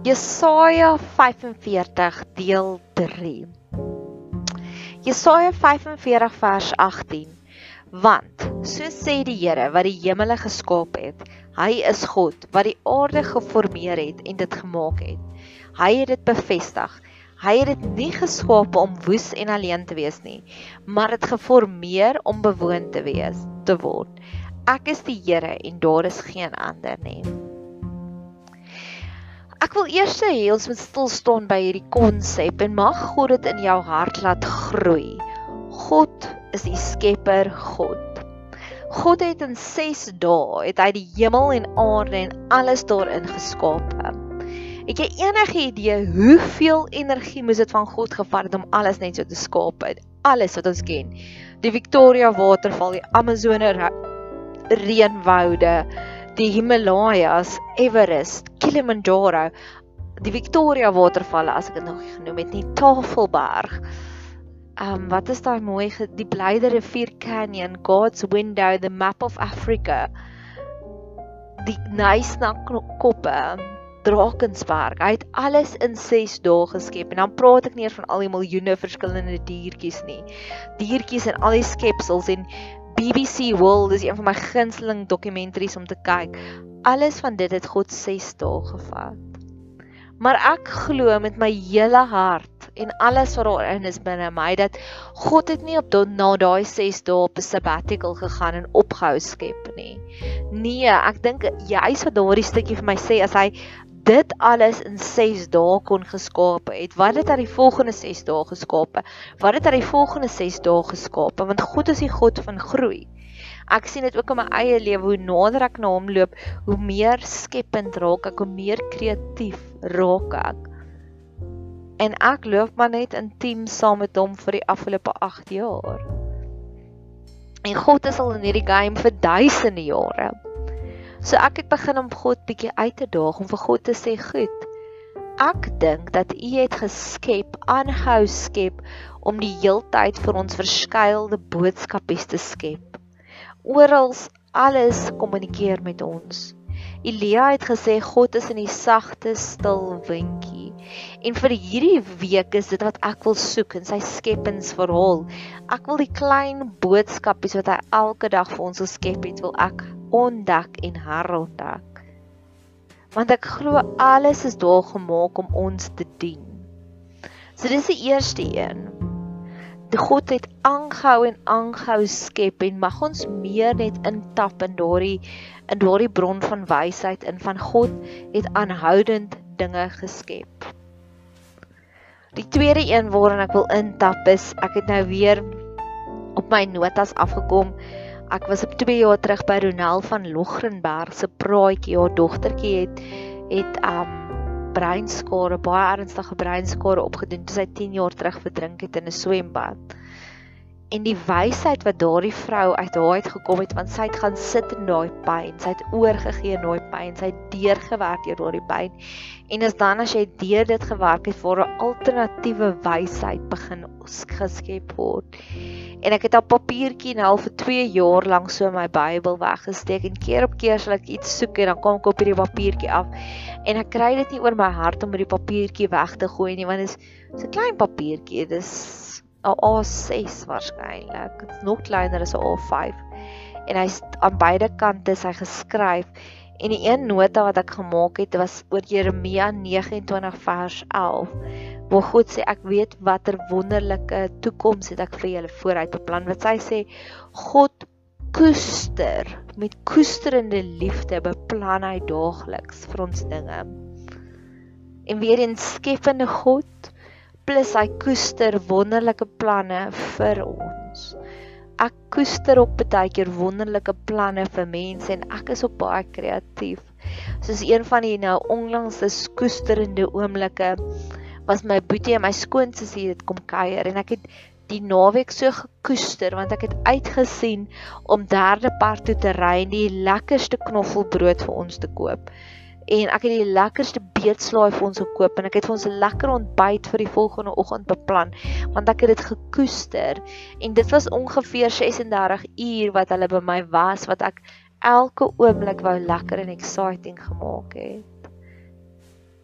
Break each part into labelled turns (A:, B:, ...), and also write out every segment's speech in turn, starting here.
A: Jesaja 45 deel 3. Jesaja 45 vers 18. Want so sê die Here wat die hemele geskaap het, hy is God wat die aarde geformeer het en dit gemaak het. Hy het dit bevestig. Hy het dit nie geskaap om woes en alleen te wees nie, maar dit geformeer om bewoon te wees te word. Ek is die Here en daar is geen ander nie. Ek wil eers hê ons moet stil staan by hierdie konsep en mag God dit in jou hart laat groei. God is die skepper God. God het in 6 dae het hy die hemel en aarde en alles daarin geskaap. Het jy enige idee hoeveel energie moes dit van God gevat het om alles net so te skaap? Alles wat ons ken. Die Victoria waterval, die Amazone reënwoude, die Himalajas, Everest, Kilimanjaro, die Victoria watervalle as ek dit nog genoem het, nie Tafelberg. Um wat is daai mooi die Blyde rivier canyon, God's window, the map of Africa. Die Nysna koppe, Drakensberg. Hy het alles in 6 dae geskep en dan praat ek nie eers van al die miljoene verskillende diertjies nie. Diertjies en al die skepsels en BBC World is een van my gunsteling dokumentaries om te kyk. Alles van dit het God 6 dae gevat. Maar ek glo met my hele hart en alles wat daarin is binne my dat God het nie op tot na daai 6 dae op 'n sabbatical gegaan en opgehou skep nie. Nee, ek dink juist wat daardie stukkie vir my sê as hy dit alles in 6 dae kon geskaap het. Wat het hy die volgende 6 dae geskaap? Wat het hy die volgende 6 dae geskaap? Want God is die God van groei. Ek sien dit ook in my eie lewe hoe nader ek na hom loop, hoe meer skepend raak ek, hoe meer kreatief raak ek. En ek loop maar net intiem saam met hom vir die afgelope 8 jaar. En God is al in hierdie game vir duisende jare. So ek het begin om God bietjie uit te daag om vir God te sê, "Goed. Ek dink dat U het geskep, aanhou skep om die heeltyd vir ons verskeidelde boodskapies te skep. Oral alles kommunikeer met ons. Elia het gesê God is in die sagte stil windjie. En vir hierdie week is dit wat ek wil soek in sy skeppingsverhaal. Ek wil die klein boodskapies wat hy elke dag vir ons geskep het, wil ek ontdek en herontdek. Want ek glo alles is daar gemaak om ons te dien. So dis die eerste een. Die God het aangehou en aangehou skep en mag ons meer net intap in daardie in daardie bron van wysheid in van God het aanhoudend dinge geskep. Die tweede een waarin ek wil intap is ek het nou weer op my notas afgekom Ek was op 2 jaar terug by Ronel van Logrenberg se praatjie. Haar dogtertjie het het um breinskade, baie ernstige breinskade opgedoen toe sy 10 jaar terug verdrink het in 'n swembad. En die wysheid wat daardie vrou uit haar uit gekom het, want sy het gaan sit in daai pyn, sy het oorgegee in daai pyn, sy het deurgewerk deur daardie pyn. En as dan as jy deur dit gewerk het, word 'n alternatiewe wysheid begin geskep word. En ek het op papiertjie nou al vir 2 jaar lank so my Bybel weggesteek en keer op keer sal ek iets soek en dan kom ek op hierdie papiertjie af. En ek kry dit nie oor my hart om hierdie papiertjie weg te gooi nie want dit is 'n klein papiertjie. Dis 'n A6 waarskynlik dit is nog kleiner as 'n A5 en hy's aan beide kante sy geskryf. En die een nota wat ek gemaak het was oor Jeremia 29 vers 11 waar God sê ek weet watter wonderlike toekoms het ek vir julle vooruit beplan wat sy sê God koester met koesterende liefde beplan hy daagliks vir ons dinge. En weer 'n skepende God plus hy koester wonderlike planne vir ons ek koester op baie keer wonderlike planne vir mense en ek is op baie kreatief soos een van die nou onlangs se koesterende oomblikke was my boetie en my skoonsussie het kom kuier en ek het die naweek so gekoester want ek het uitgesien om derde part toe te ry en die lekkerste knoffelbrood vir ons te koop. En ek het die lekkerste beetslaai vir ons gekoop en ek het vir ons 'n lekker ontbyt vir die volgende oggend beplan want ek het dit gekoester en dit was ongeveer 36 uur wat hulle by my was wat ek elke oomblik wou lekker en exciting gemaak het.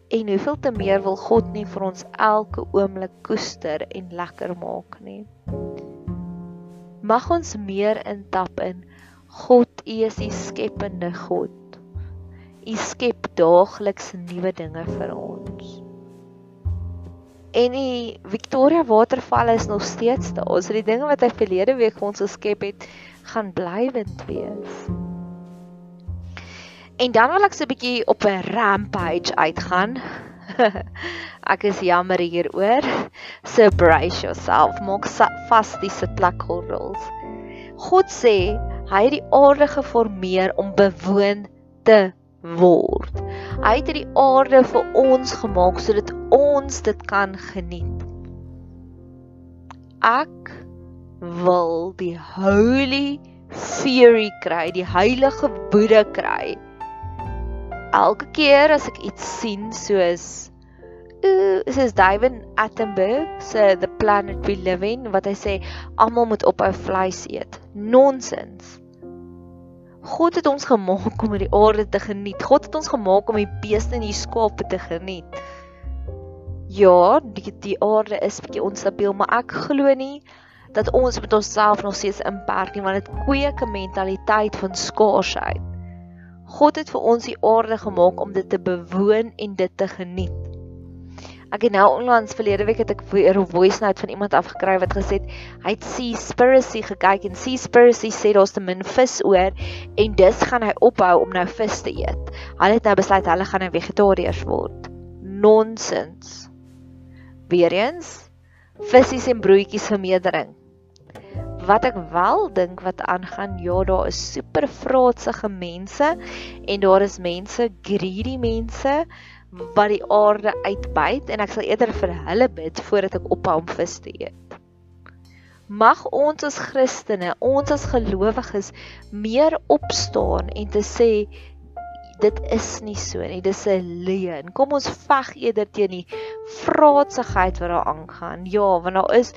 A: En hoeveel te meer wil God nie vir ons elke oomblik koester en lekker maak nie. Mag ons meer intap in God, U is die skepende God. U skep daagliks nuwe dinge vir ons. En die Victoria waterval is nog steeds daar. Het die dinge wat hy verlede week vir ons geskep het, gaan blywend wees. En dan wil ek so 'n bietjie op 'n rampage uitgaan. ek is jammer hieroor. So brace yourself. Maak vas die sitplekgordels. God sê hy het die aarde geformeer om bewoon te word. Hy het die aarde vir ons gemaak sodat ons dit kan geniet. Ek wil die holy fury kry, die heilige woede kry elke keer as ek iets sien soos ooh, soos David Attenborough se The Planet We Live In wat hy sê almal moet ophou vleis eet. Nonsens. God het ons gemaak om die aarde te geniet. God het ons gemaak om die beeste en die skape te geniet. Ja, die die aarde is bietjie onstabiel, maar ek glo nie dat ons met onsself nog steeds inperk nie, want dit kweek 'n mentaliteit van skaarsheid. God het vir ons die aarde gemaak om dit te bewoon en dit te geniet. Ek het nou onlangs verlede week het ek weer 'n voice note van iemand afgekry wat gesê het hy het Seaspiracy gekyk en Seaspiracy sê daar's te min vis oor en dus gaan hy ophou om nou vis te eet. Hulle het nou besluit hulle gaan nou vegetariërs word. Nonsens. Weereens visse en broodjies vermeerdering wat ek wel dink wat aangaan, ja, daar is super vraatsige mense en daar is mense, greedy mense wat die aarde uitbuit en ek sal eerder vir hulle bid voordat ek ophou om vis te eet. Mag ons as Christene, ons as gelowiges meer opstaan en te sê dit is nie so nie, dis 'n leuen. Kom ons veg eerder teen die vraatsigheid wat daar aangaan. Ja, want daar is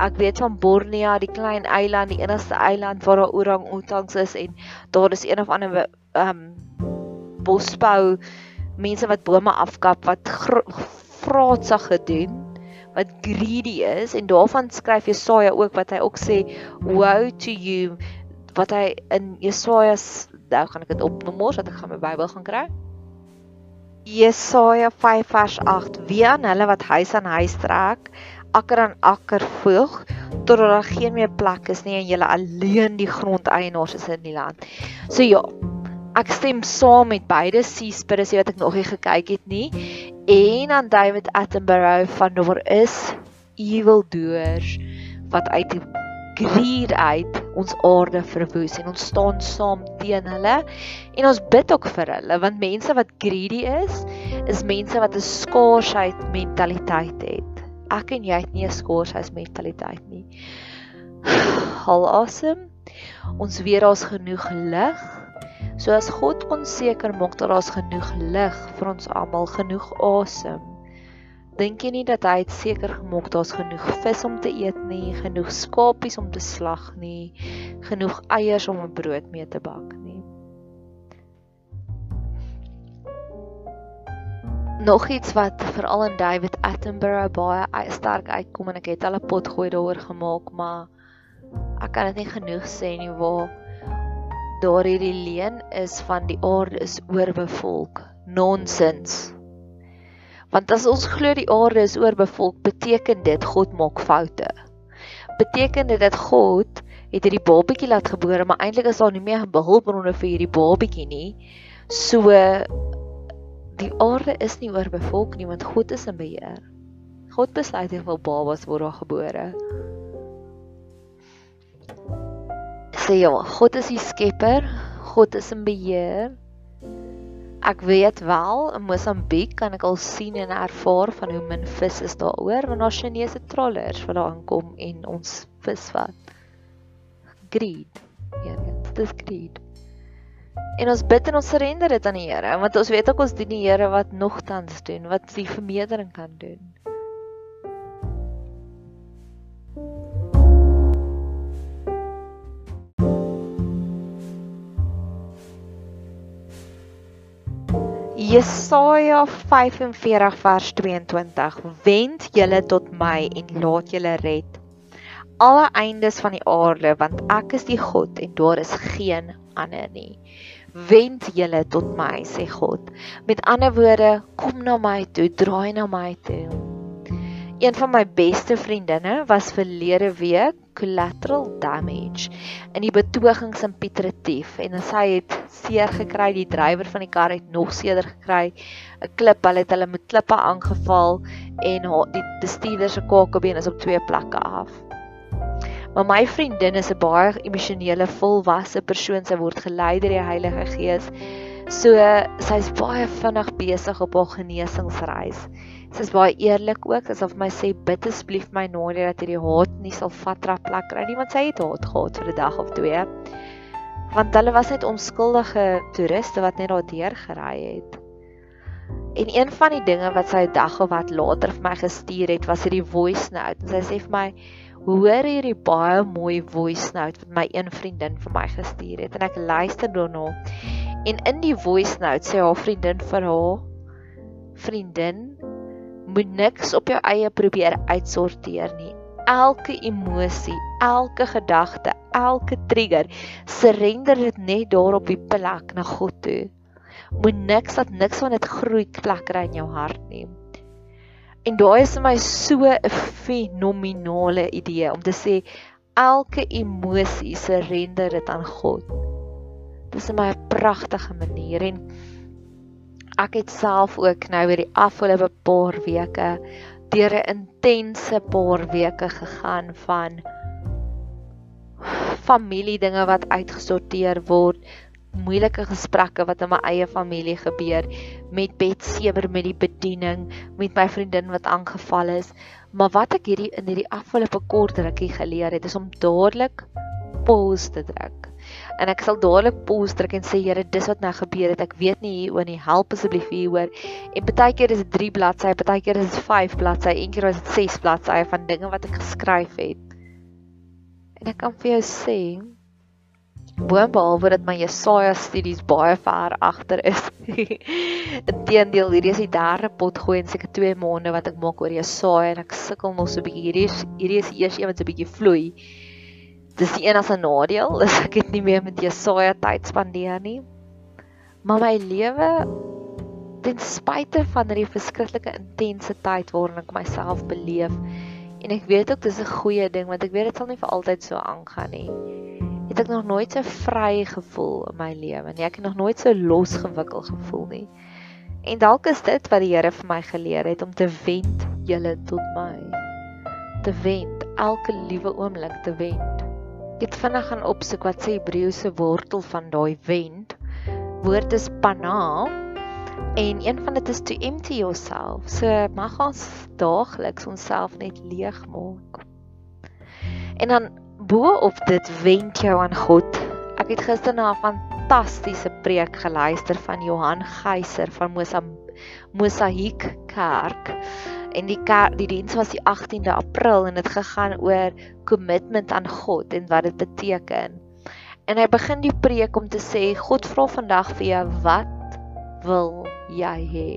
A: ek weet van Borneo, die klein eiland, die enigste eiland waar daar orang-outangs is en daar is een of ander ehm um, bosbou mense wat bome afkap wat vraatsig gedoen wat greedy is en daarvan skryf Jesaja ook wat hy ook sê woe to you wat hy in Jesaja nou gaan ek dit opnoem mos dat ek gaan my Bybel gaan kry. Jesaja 5 vers 8: Wie aan hulle wat huis aan huis trek, akker aan akker voeg, totdat daar geen meer plek is nie en julle alleen die grondeienaars is in die land. So ja, ek stem saam met beide Seaspiracy wat ek nog nie gekyk het nie en aan David Attenborough van daar is evil doers wat uit greed uit ons aarde verwoes en ons staan saam teen hulle en ons bid ook vir hulle want mense wat greedy is is mense wat 'n skaarsheid mentaliteit het. Ek en jy het nie 'n skaarsheid mentaliteit nie. Haal asem. Ons weet daar's genoeg lig. So as God ons seker maak dat daar's genoeg lig vir ons almal, genoeg asem. Dink jy nie dat hy het seker gemaak daar's genoeg vis om te eet nie, genoeg skapies om te slag nie, genoeg eiers om 'n brood mee te bak nie? nog iets wat veral in David Attenborough baie sterk uitkom en ek het al 'n pot gooi daaroor gemaak, maar ek kan dit nie genoeg sê nie waar daar hierdie leen is van die aarde is oorbevolk. Nonsens. Want as ons glo die aarde is oorbevolk, beteken dit God maak foute. Beteken dit dat God het hierdie babatjie laat gebore, maar eintlik is daar nie meer hulpbronne vir hierdie babatjie nie. So die aarde is nie oorbevolk nie want God is in beheer. God besluit hoeveel babas word daar gebore. Sê jy, God is die skepper, God is in beheer. Ek weet wel, in Mosambiek kan ek al sien en ervaar van hoe min vis is daaroor want daar Chinese trawlers wat daar aankom en ons vis vat. Greed. Ja, dit is greed. En ons bid en ons surrender dit aan die Here, want ons weet ook ons dien die Here wat nogtans doen, wat die vermeerdering kan doen. Jesaja 45 vers 22 Wend julle tot my en laat julle red alle eindes van die aarde want ek is die God en daar is geen ander nie wend julle tot my sê God. Met ander woorde, kom na my toe, draai na my toe. Een van my beste vriendinne was verlede week collateral damage in die betogings in Pietretief en sy het seer gekry, die drywer van die kar het nog seerder gekry. 'n Klip, hulle het hulle met klippe aangeval en die bestuurder se kakebeen is op twee plekke af. Maar my vriendin is 'n baie emosionele volwasse persoon. Sy word gelei deur die Heilige Gees. So sy's baie vinnig besig op haar genesingsreis. Sy's baie eerlik ook, asof my sê bid asseblief my Nadia dat hierdie haat nie sal vatrap plek kry nie, want sy het haat gehad vir 'n dag of twee. Want hulle was net onskuldige toeriste wat net daar deur gery het. En een van die dinge wat sy 'n dag of wat later vir my gestuur het, was hierdie voice note. En sy sê vir my, hoor hierdie baie mooi voice note wat my een vriendin vir my gestuur het en ek luister daarna. En in die voice note sê haar vriendin vir haar vriendin moet niks op jou eie probeer uitsorteer nie. Elke emosie, elke gedagte, elke trigger, surrender dit net daar op die plek na God toe. Moet niks dat niks van dit groei plek kry in jou hart nie. En daai is vir my so 'n fenominale idee om te sê elke emosie surrender dit aan God. Dis 'n baie pragtige manier en ek het self ook nou weer die afgelope paar weke deur 'n intense paar weke gegaan van familie dinge wat uitgesorteer word, moeilike gesprekke wat in my eie familie gebeur met Betseber met die bediening met my vriendin wat aangeval is. Maar wat ek hierdie in hierdie afgelope kort rukkie geleer het is om dadelik pause te druk en ek sal dadelik pause druk en sê Here dis wat nou gebeur het ek weet nie hieroor nie help asseblief hieroor en baie keer is dit 3 bladsye baie keer is dit 5 bladsye een keer is dit 6 bladsye van dinge wat ek geskryf het en ek kan vir jou sê Boonbehalwe dat my Jesaja studies baie ver agter is. Inteendeel, hierdie is die derde pot gooi in seker 2 maande wat ek maak oor Jesaja en ek sukkel nog so 'n bietjie. Hierdie is hierdie is eers een wat so 'n bietjie vloei. Dis die 'n nadeel, is ek het nie meer met Jesaja tyd spandeer nie. Maar my lewe ten spyte van hierdie verskriklike intense tyd waarin ek myself beleef en ek weet ook dis 'n goeie ding want ek weet dit sal nie vir altyd so aangaan nie het ek nog nooit so vry gevoel in my lewe nie. Ek het nog nooit so losgewikkel gevoel nie. En dalk is dit wat die Here vir my geleer het om te wend julle tot my. Te wend elke liewe oomblik te wend. Ek het vinnig gaan opsoek wat sê Hebreëse wortel van daai wend. Woord is pana En een van dit is to empty yourself. So mag ons daagliks onsself net leeg maak. En dan bo op dit wend jou aan God. Ek het gister na 'n fantastiese preek geluister van Johan Geyser van Mosaik Kerk. En die kerk, die diens was die 18de April en dit gegaan oor commitment aan God en wat dit beteken. En hy begin die preek om te sê God vra vandag vir jou wat wil jy hê?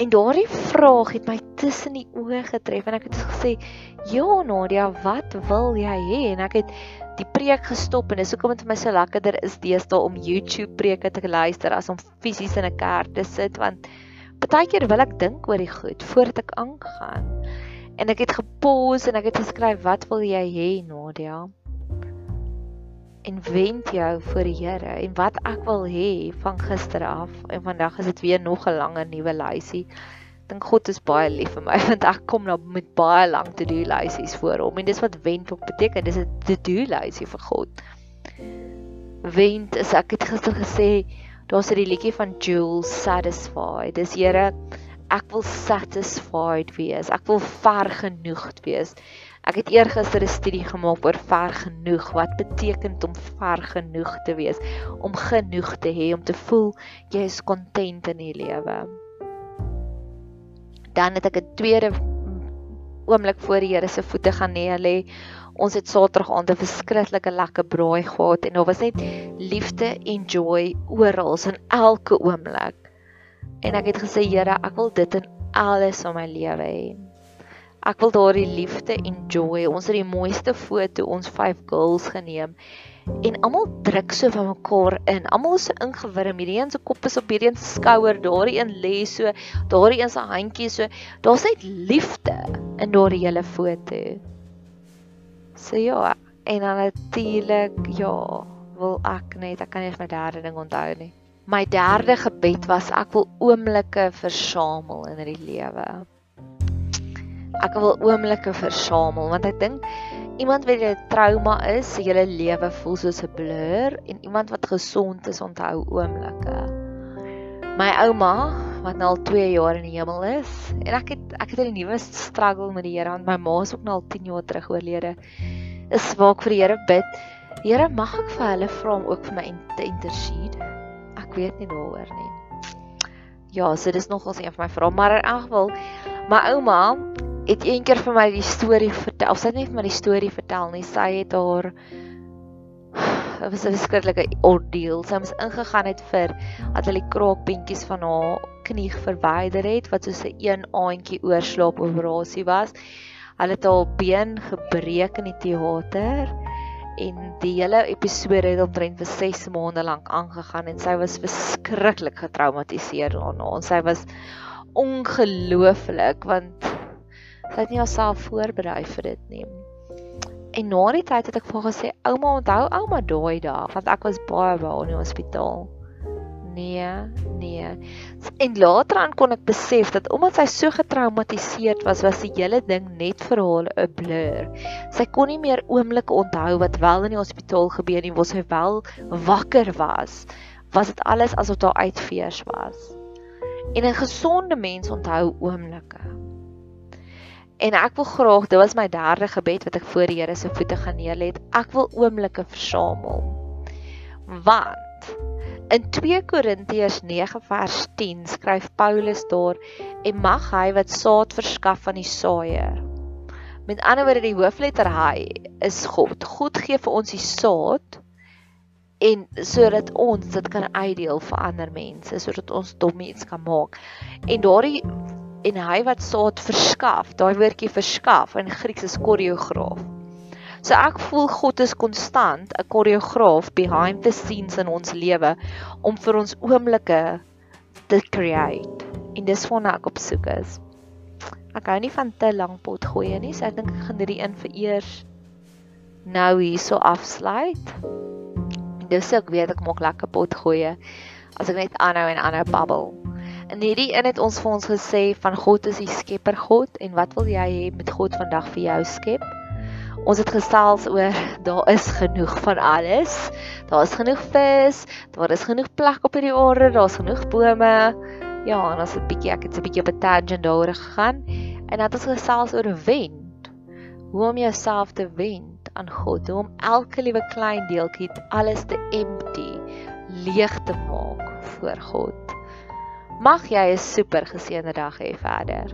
A: En daardie vraag het my tussen die oë getref en ek het gesê, "Ja, Nadia, wat wil jy hê?" En ek het die preek gestop en dis hoekom dit vir my so lekkerder is deesdae om YouTube preke te luister as om fisies in 'n kerk te sit want baie keer wil ek dink oor die goed voordat ek aangaan. En ek het gepause en ek het geskryf, "Wat wil jy hê, Nadia?" en wend jou voor die Here en wat ek wil hê van gister af en vandag is dit weer nog 'n lange nuwe lysie. Dink God is baie lief vir my want ek kom nou met baie lank te doen lysies voor hom en dis wat wend ook beteken dis 'n te doen lysie vir God. Wend is ek het gister gesê daar's 'n liedjie van Jules Satisfied. Dis Here ek wil satisfied wees. Ek wil vergenoegd wees. Ek het eergister 'n studie gemaak oor ver genoeg. Wat beteken om ver genoeg te wees? Om genoeg te hê om te voel jy is content in die lewe. Dan het ek 'n tweede oomblik voor die Here se voete gaan neerlê. Ons het Saterdag aand 'n verskriklike lekker braai gehad en daar was net liefde en joy oral in elke oomblik. En ek het gesê Here, ek wil dit in alles in my lewe hê. Ek wil daardie liefde enjoy. Ons het die mooiste foto, ons vyf girls geneem. En almal druk so van mekaar in. Almal is so ingewurm. Hierdie een se kop is op hierdie een se skouer, daardie een lê so, daardie een se handjie so. Daar's net liefde in daardie hele foto. So ja, en dan natuurlik, ja, wil ek net, ek kan nie my derde ding onthou nie. My derde gebed was ek wil oomblikke versamel in hierdie lewe ek wil oomblikke versamel want ek dink iemand wat 'n trauma is, sy hele lewe voel soos 'n blur en iemand wat gesond is onthou oomblikke. My ouma wat nou al 2 jaar in die hemel is en ek het ek het 'n nuwe struggle met die Here want my ma is ook nou al 10 jaar terug oorlede. Is waak vir die Here bid. Here, mag ek vir hulle vra om ook vir my te intercede? Ek weet nie daaroor nie. Ja, so dis nogals een van my vrae, maar in elk geval my ouma het een keer vir my die storie vertel. Sy het net vir my die storie vertel nie. Sy het haar dit was 'n verskriklike ordeal. Sy moes ingegaan het vir dat hulle die kraakpuntjies van haar knie verwyder het wat soos 'n een aandjie oorslaap operasie was. Hulle het haar been gebreek in die teater en die hele episode het omtrent vir 6 maande lank aangegaan en sy was verskriklik getraumatiseer daarna. Sy was ongelooflik want Sy het nie haarself voorberei vir dit nie. En na die tyd het ek vir haar gesê, "Ouma, onthou ouma daai dag, want ek was baie baie in die hospitaal." Nee, nee. En later aan kon ek besef dat omdat sy so getraumatiseerd was, was die hele ding net vir haar 'n blur. Sy kon nie meer oomblikke onthou wat wel in die hospitaal gebeur nie, waar sy wel wakker was. Was dit alles asof daar uitfees was. En 'n gesonde mens onthou oomblikke. En ek wil graag, dit was my derde gebed wat ek voor die Here se voete gaan neerlê. Ek wil oomblikke versamel. Want in 2 Korintiërs 9 vers 10 skryf Paulus daar en mag hy wat saad verskaf aan die saaier. Met ander woorde die hoofletter hy is God. God gee vir ons die saad en sodat ons dit kan uitdeel vir ander mense, sodat ons dom iets kan maak. En daardie en hy wat saad verskaf, daai woordjie verskaf in Grieks is koreograaf. So ek voel God is konstant 'n koreograaf behind the scenes in ons lewe om vir ons oomblikke te create. En dis waarna ek op soek is. Ek hou nie van te lank pot gooi nie, so ek dink ek gaan hierdie een vir eers nou hierso afsluit. Dis ek weet ek maak lekker pot gooi as ek net aanhou en aanhou babbel. In hierdie een het ons vir ons gesê van God is die skepper God en wat wil jy hê met God vandag vir jou skep? Ons het gesels oor daar is genoeg van alles. Daar is genoeg vis, daar is genoeg plek op hierdie aarde, daar's genoeg bome. Ja, en ons het 'n bietjie ek het 'n bietjie op 'n tangent daaroor gegaan en dat ons gesels oor wend. Hoe om jouself te wend aan God, hoe om elke liewe klein deeltjie alles te empty, leeg te maak voor God. Mag jy 'n super geseënde dag hê verder.